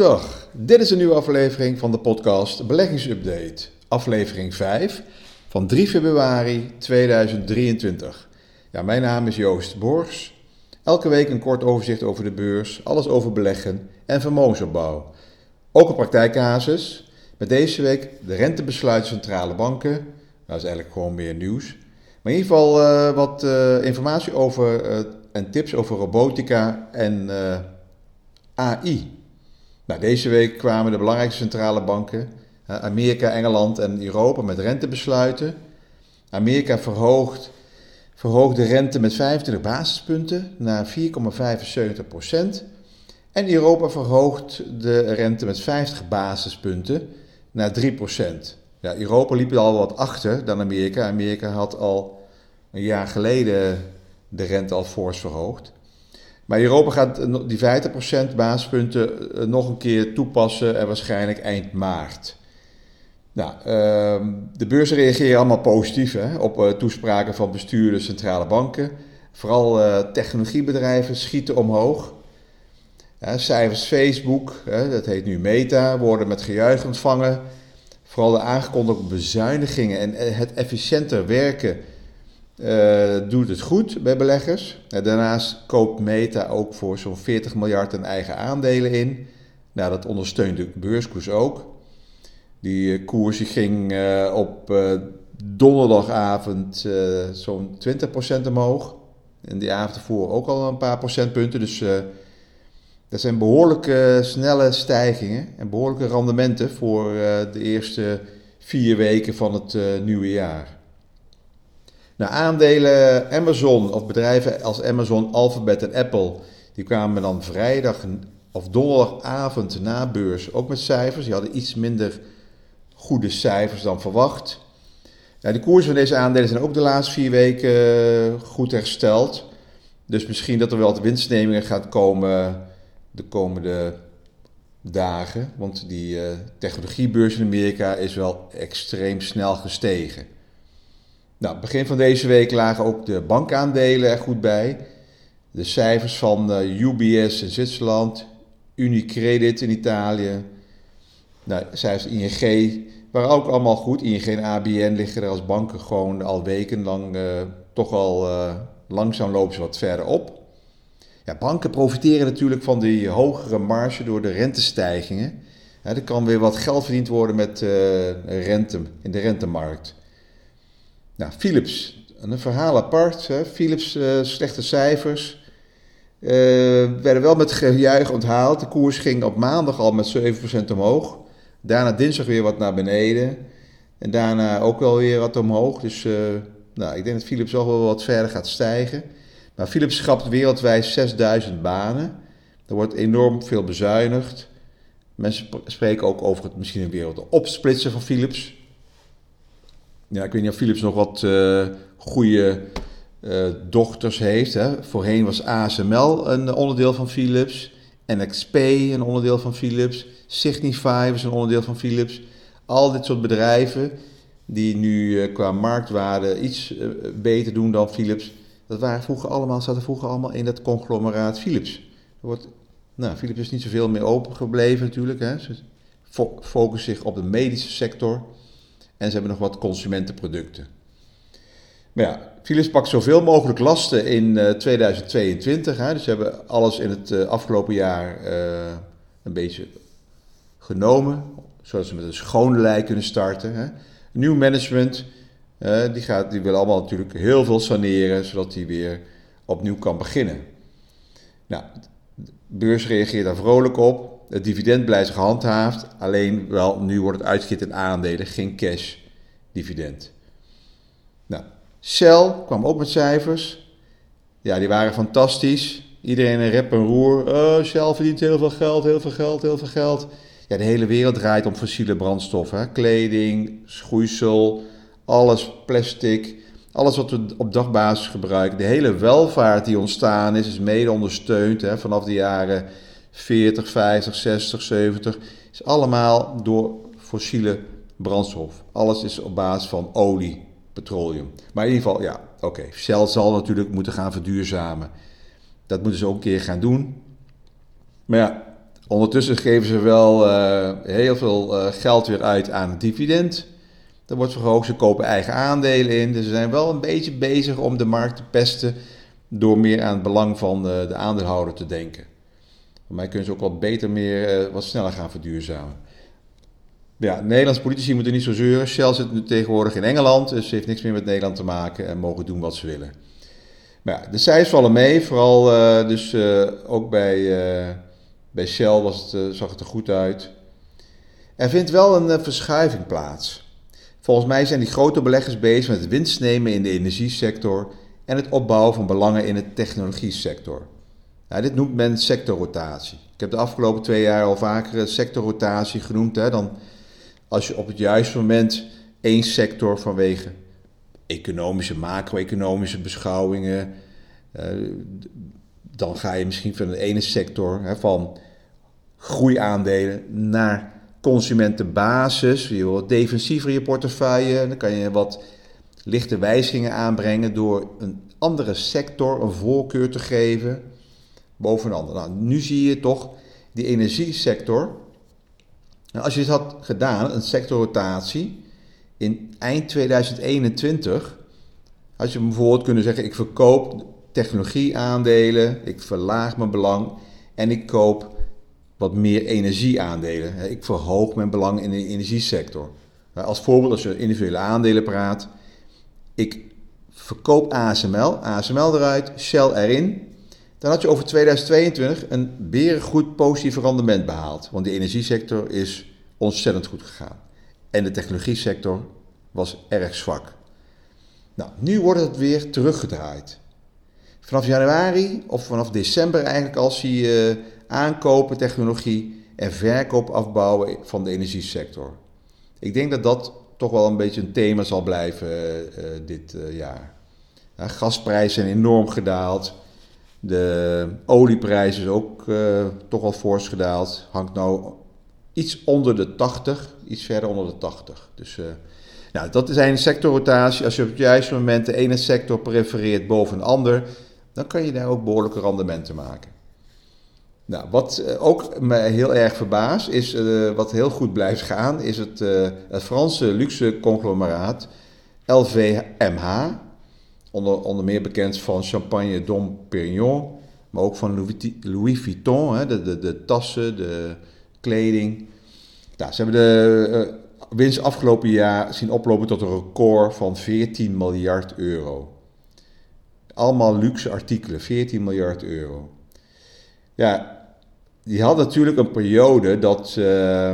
Goedendag, dit is een nieuwe aflevering van de podcast Beleggingsupdate, aflevering 5 van 3 februari 2023. Ja, mijn naam is Joost Borgs. Elke week een kort overzicht over de beurs, alles over beleggen en vermogensopbouw. Ook een praktijkcasus, met deze week de rentebesluit centrale banken. Nou, dat is eigenlijk gewoon meer nieuws. Maar in ieder geval uh, wat uh, informatie over uh, en tips over robotica en AI. Nou, deze week kwamen de belangrijkste centrale banken, Amerika, Engeland en Europa, met rentebesluiten. Amerika verhoogt, verhoogt de rente met 25 basispunten naar 4,75 procent. En Europa verhoogt de rente met 50 basispunten naar 3 procent. Ja, Europa liep al wat achter dan Amerika. Amerika had al een jaar geleden de rente al fors verhoogd. Maar Europa gaat die 50% basispunten eh, nog een keer toepassen en waarschijnlijk eind maart. Nou, ehm, de beurzen reageren allemaal positief hè, op uh, toespraken van bestuurders centrale banken. Vooral uh, technologiebedrijven schieten omhoog. cijfers Facebook, dat heet nu Meta, worden met gejuich ontvangen. Vooral de aangekondigde bezuinigingen en het efficiënter werken uh, doet het goed bij beleggers. Uh, daarnaast koopt Meta ook voor zo'n 40 miljard in eigen aandelen in. Nou, dat ondersteunt de beurskoers ook. Die uh, koers ging op donderdagavond zo'n 20% omhoog. En die avond ervoor ook al een paar procentpunten. Dus dat zijn behoorlijke snelle stijgingen en behoorlijke rendementen voor de eerste vier weken van het nieuwe jaar. Nou, aandelen Amazon of bedrijven als Amazon, Alphabet en Apple, die kwamen dan vrijdag of donderdagavond na beurs ook met cijfers. Die hadden iets minder goede cijfers dan verwacht. Ja, de koersen van deze aandelen zijn ook de laatste vier weken eh, goed hersteld. Dus misschien dat er wel wat winstnemingen gaat komen de komende dagen. Want die uh, technologiebeurs in Amerika is wel extreem snel gestegen. Nou, begin van deze week lagen ook de bankaandelen er goed bij. De cijfers van uh, UBS in Zwitserland, Unicredit in Italië, nou, cijfers ING waren ook allemaal goed. ING en ABN liggen er als banken gewoon al wekenlang uh, toch al uh, langzaam lopen ze wat verder op. Ja, banken profiteren natuurlijk van die hogere marge door de rentestijgingen. Ja, er kan weer wat geld verdiend worden met rente in de rentemarkt. Nou, Philips, een verhaal apart. Hè. Philips, uh, slechte cijfers. Uh, werden wel met gejuich onthaald. De koers ging op maandag al met 7% omhoog. Daarna dinsdag weer wat naar beneden. En daarna ook wel weer wat omhoog. Dus uh, nou, ik denk dat Philips ook wel wat verder gaat stijgen. Maar Philips schrapt wereldwijd 6000 banen. Er wordt enorm veel bezuinigd. Mensen spreken ook over het misschien een wereld opsplitsen van Philips. Ja, ik weet niet of Philips nog wat uh, goede uh, dochters heeft. Hè. Voorheen was ASML een onderdeel van Philips. NXP een onderdeel van Philips. Signify was een onderdeel van Philips. Al dit soort bedrijven die nu uh, qua marktwaarde iets beter doen dan Philips. Dat waren vroeger allemaal, zaten vroeger allemaal in dat conglomeraat Philips. Wordt, nou, Philips is niet zoveel meer open gebleven natuurlijk. Hè. Ze focussen zich op de medische sector. En ze hebben nog wat consumentenproducten. Maar ja, Philips pakt zoveel mogelijk lasten in uh, 2022. Hè. Dus ze hebben alles in het uh, afgelopen jaar uh, een beetje genomen. Zodat ze met een schone lei kunnen starten. Hè. Nieuw management, die, gaat, die wil allemaal natuurlijk heel veel saneren. Zodat die weer opnieuw kan beginnen. Nou, de beurs reageert daar vrolijk op. Het dividend blijft gehandhaafd, alleen wel nu wordt het uitgekeerd in aandelen, geen cash dividend. Nou, Shell kwam ook met cijfers. Ja, die waren fantastisch. Iedereen een rep en roer. Oh, Shell verdient heel veel geld, heel veel geld, heel veel geld. Ja, de hele wereld draait om fossiele brandstoffen. Kleding, schoeisel, alles, plastic. Alles wat we op dagbasis gebruiken. De hele welvaart die ontstaan is, is mede ondersteund hè, vanaf de jaren 40, 50, 60, 70. Is allemaal door fossiele brandstof. Alles is op basis van olie, petroleum. Maar in ieder geval, ja, oké. Okay. Shell zal natuurlijk moeten gaan verduurzamen. Dat moeten ze ook een keer gaan doen. Maar ja, Ondertussen geven ze wel uh, heel veel uh, geld weer uit aan het dividend. Dat wordt verhoogd, ze kopen eigen aandelen in. Dus ze zijn wel een beetje bezig om de markt te pesten door meer aan het belang van de, de aandeelhouder te denken. Voor mij kunnen ze ook wat beter, meer, uh, wat sneller gaan verduurzamen. Ja, Nederlandse politici moeten niet zo zeuren. Shell zit nu tegenwoordig in Engeland, dus ze heeft niks meer met Nederland te maken en mogen doen wat ze willen. Maar ja, de cijfers vallen mee, vooral uh, dus uh, ook bij, bij Shell was het, zag het er goed uit. Er vindt wel een verschuiving plaats. Volgens mij zijn die grote beleggers bezig met het winst nemen in de energiesector en het opbouwen van belangen in de technologie-sector. Nou, dit noemt men sectorrotatie. Ik heb de afgelopen twee jaar al vaker sectorrotatie genoemd. Hè. Dan, als je op het juiste moment één sector vanwege economische, macro-economische beschouwingen, uh, dan ga je misschien van de ene sector, hè, van groeiaandelen, naar consumentenbasis. Je wil defensiever je portefeuille. Dan kan je wat lichte wijzigingen aanbrengen door een andere sector een voorkeur te geven boven een ander. Nou, nu zie je toch die energiesector. Nou, als je dit had gedaan, een sectorrotatie, in eind 2021 had je bijvoorbeeld kunnen zeggen: ik verkoop technologieaandelen, ik verlaag mijn belang en ik koop wat meer energieaandelen. Ik verhoog mijn belang in de energiesector. Als voorbeeld, als je individuele aandelen praat, ik verkoop ASML, ASML eruit, Shell erin. Dan had je over 2022 een berengoed positief rendement behaald. Want de energiesector is ontzettend goed gegaan. En de technologiesector was erg zwak. Nou, nu wordt het weer teruggedraaid. Vanaf januari of vanaf december eigenlijk al zie je aankopen technologie en verkoop afbouwen van de energiesector. Ik denk dat dat toch wel een beetje een thema zal blijven uh, dit uh, jaar. Ja, gasprijzen zijn enorm gedaald. De olieprijs is ook uh, toch wel fors gedaald. Hangt nou iets onder de 80, iets verder onder de 80. Dus nou, dat is een sectorrotatie. Als je op het juiste moment de ene sector prefereert boven een ander, dan kan je daar ook behoorlijke rendementen maken. Nou, wat eh, ook me heel erg verbaast, is wat heel goed blijft gaan, is het, het Franse luxe conglomeraat LVMH. Onder, onder meer bekend van Champagne Dom Perignon, maar ook van Louis, Vuitton, hè, de, de, de tassen, de kleding. Nou, ze hebben de winst afgelopen jaar zien oplopen tot een record van 14 miljard euro. Allemaal luxe artikelen, 14 miljard euro. Ja, die had natuurlijk een periode dat uh,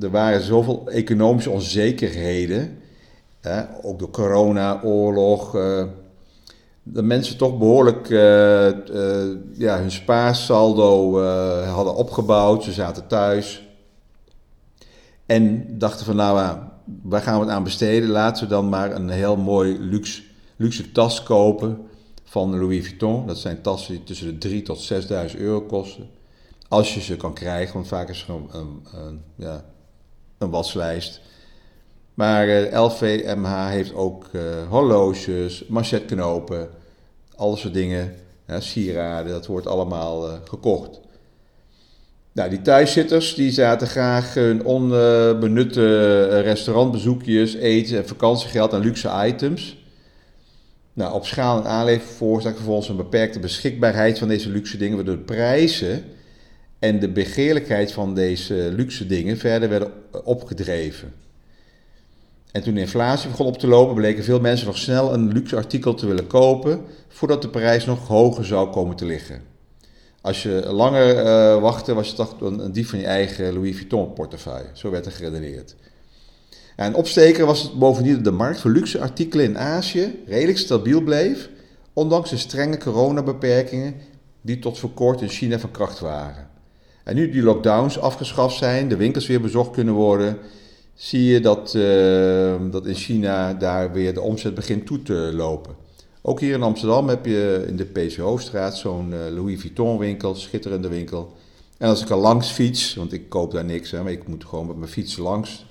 er waren zoveel economische onzekerheden, ook door corona, oorlog, uh, dat mensen toch behoorlijk uh, ja, hun spaarsaldo hadden opgebouwd. Ze zaten thuis en dachten van nou, waar gaan we het aan besteden? Laten we dan maar een heel mooi luxe, luxe tas kopen van Louis Vuitton. Dat zijn tassen die tussen de 3.000 tot 6.000 euro kosten. Als je ze kan krijgen, want vaak is gewoon een, een, ja, een waslijst. Maar LVMH heeft ook uh, horloges, manchetknopen, al soort dingen, sieraden, dat wordt allemaal uh, gekocht. Nou, die thuiszitters die zaten graag hun onbenutte restaurantbezoekjes, eten en vakantiegeld aan luxe items. Nou, op schaal en aanlever veroorzaakt vervolgens een beperkte beschikbaarheid van deze luxe dingen, waardoor de prijzen en de begeerlijkheid van deze luxe dingen verder werden opgedreven. En toen de inflatie begon op te lopen, bleken veel mensen nog snel een luxe artikel te willen kopen voordat de prijs nog hoger zou komen te liggen. Als je langer uh, wachtte, was je toch een dief van je eigen Louis Vuitton portefeuille. Zo werd er geredeneerd. En opsteker was het bovendien dat de markt voor luxe artikelen in Azië redelijk stabiel bleef, ondanks de strenge coronabeperkingen die tot voor kort in China van kracht waren. En nu die lockdowns afgeschaft zijn, de winkels weer bezocht kunnen worden, zie je dat, uh, dat in China daar weer de omzet begint toe te lopen. Ook hier in Amsterdam heb je in de PC Hoofdstraat zo'n uh, Louis Vuitton winkel, schitterende winkel. En als ik er langs fiets, want ik koop daar niks, hè, maar ik moet gewoon met mijn fiets langs,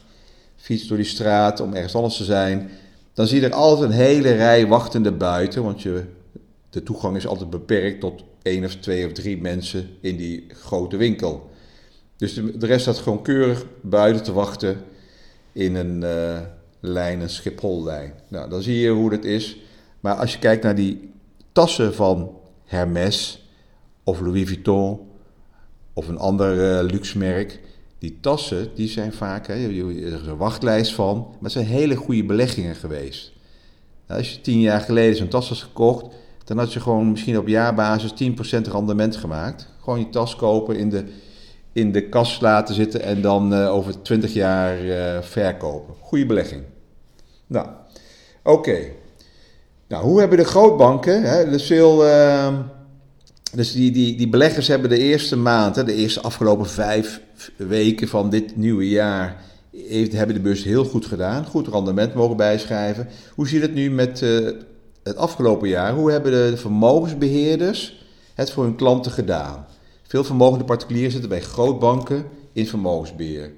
fiets door die straat om ergens anders te zijn, dan zie je er altijd een hele rij wachtende buiten, want je, de toegang is altijd beperkt tot één of twee of drie mensen in die grote winkel. Dus de rest staat gewoon keurig buiten te wachten in een uh, lijn, een Schiphol-lijn. Nou, dan zie je hoe dat is. Maar als je kijkt naar die tassen van Hermes of Louis Vuitton of een ander uh, luxe merk, die tassen die zijn vaak, hè, er is een wachtlijst van, maar het zijn hele goede beleggingen geweest. Nou, als je tien jaar geleden zo'n tas had gekocht, dan had je gewoon misschien op jaarbasis 10% rendement gemaakt. Gewoon je tas kopen, in de, in de kas laten zitten en dan uh, over 20 jaar uh, verkopen. Goede belegging. Nou, oké. Nou, hoe hebben de grootbanken, hè, veel... Uh, dus die, die, die beleggers hebben de eerste maand, hè, de eerste afgelopen vijf weken van dit nieuwe jaar, heeft, hebben de beurs heel goed gedaan. Goed rendement mogen bijschrijven. Hoe zit het nu met uh, het afgelopen jaar? Hoe hebben de vermogensbeheerders het voor hun klanten gedaan? Veel vermogende particulieren zitten bij grootbanken in vermogensbeheer.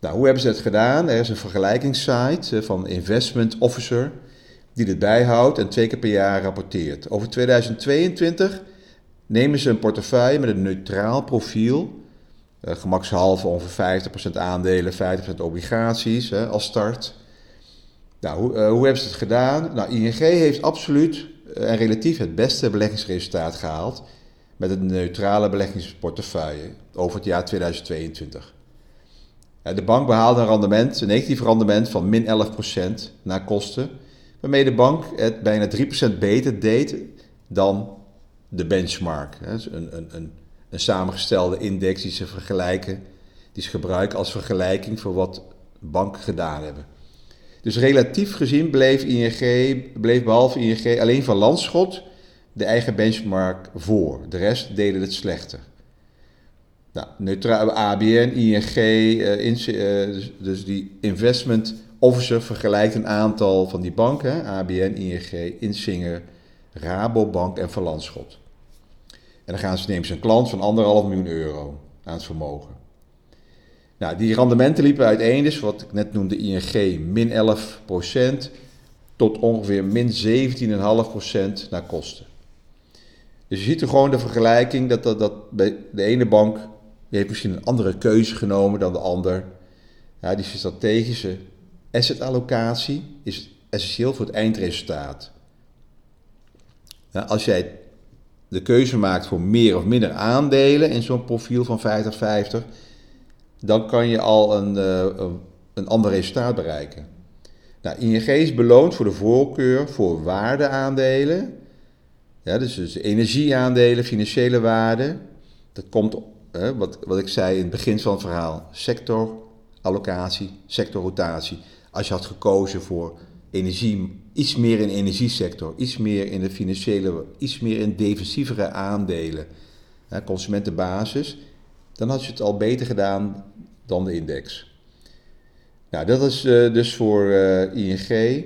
Nou, hoe hebben ze het gedaan? Er is een vergelijkingssite eh, van Investment Officer die dit bijhoudt en twee keer per jaar rapporteert. Over 2022 nemen ze een portefeuille met een neutraal profiel, uh, gemakshalve ongeveer 50% aandelen, 50% obligaties als start. Nou, hoe, uh, hoe hebben ze het gedaan? Nou, ING heeft absoluut en relatief het beste beleggingsresultaat gehaald met een neutrale beleggingsportefeuille over het jaar 2022. De bank behaalde een rendement, een negatief rendement van min 11% na kosten, waarmee de bank het bijna 3% beter deed dan de benchmark. Een, een, een, een samengestelde index die ze vergelijken, die ze gebruiken als vergelijking voor wat banken gedaan hebben. Dus relatief gezien bleef, ING, bleef behalve ING alleen van Landschot de eigen benchmark voor. De rest deden het slechter. Nou, ABN, ING, uh, in, uh, dus, dus, die investment officer vergelijkt een aantal van die banken. ABN, ING, Insinger, Rabobank en Van Landschot. En dan gaan ze, nemen ze een klant van anderhalf miljoen euro aan het vermogen. Nou, die rendementen liepen uiteen, dus wat ik net noemde ING min 11% tot ongeveer min 17,5% naar kosten. Dus je ziet er gewoon de vergelijking dat, dat, dat bij de ene bank die heeft misschien een andere keuze genomen dan de ander. Ja, die strategische assetallocatie is essentieel voor het eindresultaat. Ja, als jij de keuze maakt voor meer of minder aandelen in zo'n profiel van 50-50, dan kan je al een, uh, een ander resultaat bereiken. Nou, ING is beloond voor de voorkeur voor waardeaandelen dus, dus energieaandelen, financiële waarde. Dat komt, hè, wat, wat ik zei in het begin van het verhaal, sectorallocatie, sectorrotatie. Als je had gekozen voor energie, iets meer in de energiesector, iets meer in de financiële, iets meer in defensievere aandelen, hè, consumentenbasis, dan had je het al beter gedaan dan de index. Nou, dat is uh, dus voor uh, ING.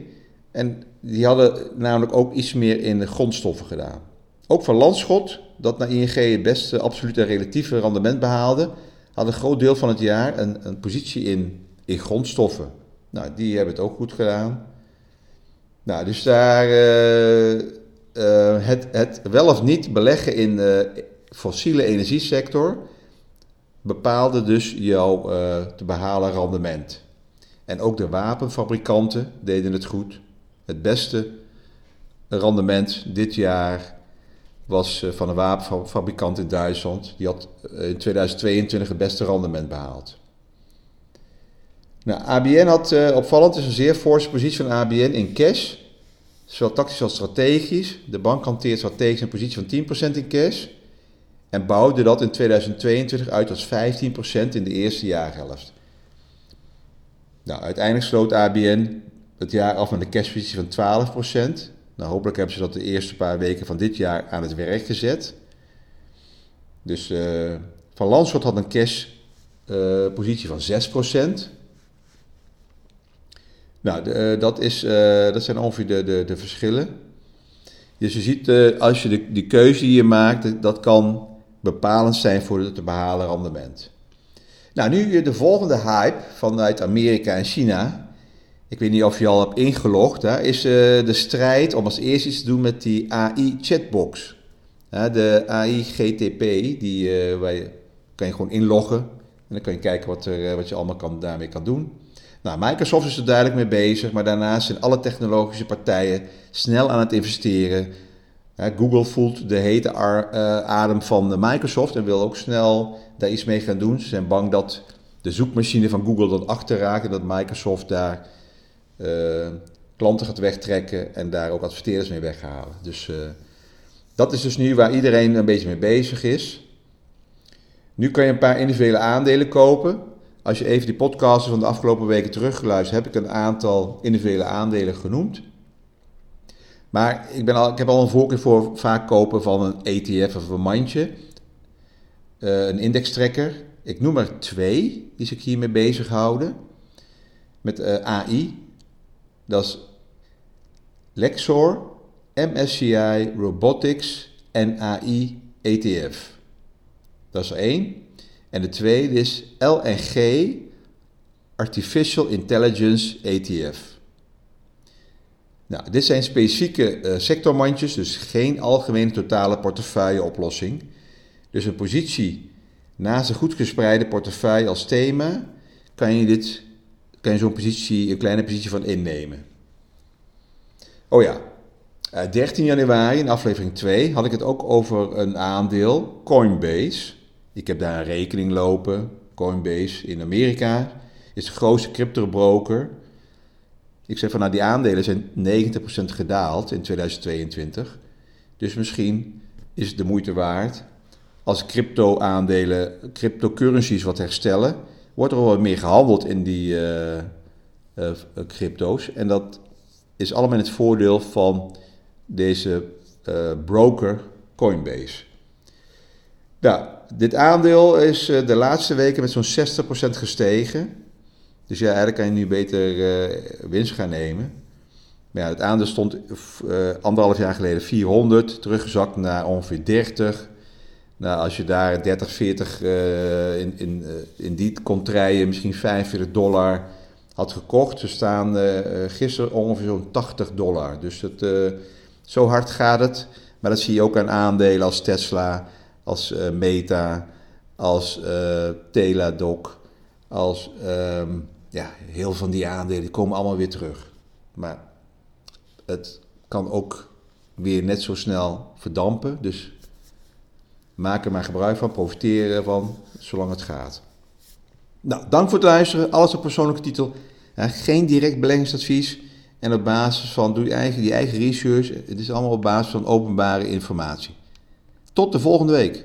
En die hadden namelijk ook iets meer in de grondstoffen gedaan. Ook van Landschot, dat naar ING het beste absolute relatieve rendement behaalde, had een groot deel van het jaar een, een positie in, in grondstoffen. Nou, die hebben het ook goed gedaan. Nou, dus daar uh, uh, het, het wel of niet beleggen in de fossiele energiesector bepaalde dus jouw uh, te behalen rendement. En ook de wapenfabrikanten deden het goed. Het beste rendement dit jaar was eh, van een wapenfabrikant in Duitsland. Die had eh, in 2022 het beste rendement behaald. Nou, ABN had uh, opvallend is een zeer forse positie van ABN in cash. Zowel tactisch als strategisch. De bank hanteert strategisch een positie van 10% in cash. En bouwde dat in 2022 uit als 15% in de eerste jaarhelft. Nou, uiteindelijk sloot ABN het jaar af met een cashpositie van 12%. Nou, hopelijk hebben ze dat de eerste paar weken van dit jaar aan het werk gezet. Dus uh, Van Landschot had een cashpositie uh, van 6%. Nou, de, uh, dat, is, dat zijn ongeveer de, de, de verschillen. Dus je ziet, als je de, die keuze die je maakt, dat kan bepalend zijn voor het te behalen rendement. Nou, nu de volgende hype vanuit Amerika en China ik weet niet of je al hebt ingelogd, hè, is uh, de strijd om als eerste iets te doen met die AI-chatbox. de AI-GTP, die uh, waar je, kan je gewoon inloggen dan kan je kijken wat, er, wat je allemaal kan, daarmee kan doen. Nou, Microsoft is er duidelijk mee bezig, maar daarnaast zijn alle technologische partijen snel aan het investeren. Google voelt de hete eh, adem van Microsoft en wil ook snel daar iets mee gaan doen. Ze zijn bang dat de zoekmachine van Google dan achterraakt en dat Microsoft daar uh, klanten gaat wegtrekken en daar ook adverteerders mee weghalen. Dus uh, dat is dus nu waar iedereen een beetje mee bezig is. Nu kan je een paar individuele aandelen kopen. Als je even die podcasten van de afgelopen weken teruggeluisterd, heb ik een aantal individuele aandelen genoemd. Maar ik, ben al, ik heb al een voorkeur voor vaak kopen van een ETF of een mandje. Uh, een indextrekker. Ik noem er twee die zich hiermee bezighouden. Met AI. Dat is Lexor, MSCI Robotics en AI ETF. Dat is één. En de tweede is LNG Artificial Intelligence ETF. Nou, dit zijn specifieke uh, sectormandjes, dus geen algemene totale portefeuilleoplossing. Dus een positie naast een goed gespreide portefeuille als thema, kan je, dit, kan je zo'n positie, een kleine positie van innemen. Oh ja, 13 eh, januari in aflevering 2 had ik het ook over een aandeel, Coinbase. Ik heb daar een rekening lopen. Coinbase in Amerika is de grootste crypto-broker. Ik zeg van nou, die aandelen zijn 90% gedaald in 2022. Dus misschien is het de moeite waard als crypto-aandelen, cryptocurrencies wat herstellen, wordt er wel wat meer gehandeld in die uh, uh, crypto's. En dat is allemaal in het voordeel van deze uh, broker Coinbase. Nou, dit aandeel is de laatste weken met zo'n 60% gestegen. Dus ja, eigenlijk kan je nu beter winst gaan nemen. Maar ja, het aandeel stond anderhalf jaar geleden 400, teruggezakt naar ongeveer 30. Nou, als je daar 30, 40 in, in, in die contraien, misschien 45 dollar had gekocht. Ze staan gisteren ongeveer zo'n 80 dollar. Dus het, zo hard gaat het. Maar dat zie je ook aan aandelen als Tesla als uh, Meta, als uh, Teladoc, als um, ja, heel van die aandelen, die komen allemaal weer terug. Maar het kan ook weer net zo snel verdampen. Dus maak er maar gebruik van, profiteer ervan, zolang het gaat. Nou, dank voor het luisteren. Alles op persoonlijke titel. Geen direct beleggingsadvies. En op basis van, doe je eigen, die eigen research. Het is allemaal op basis van openbare informatie. Tot de volgende week.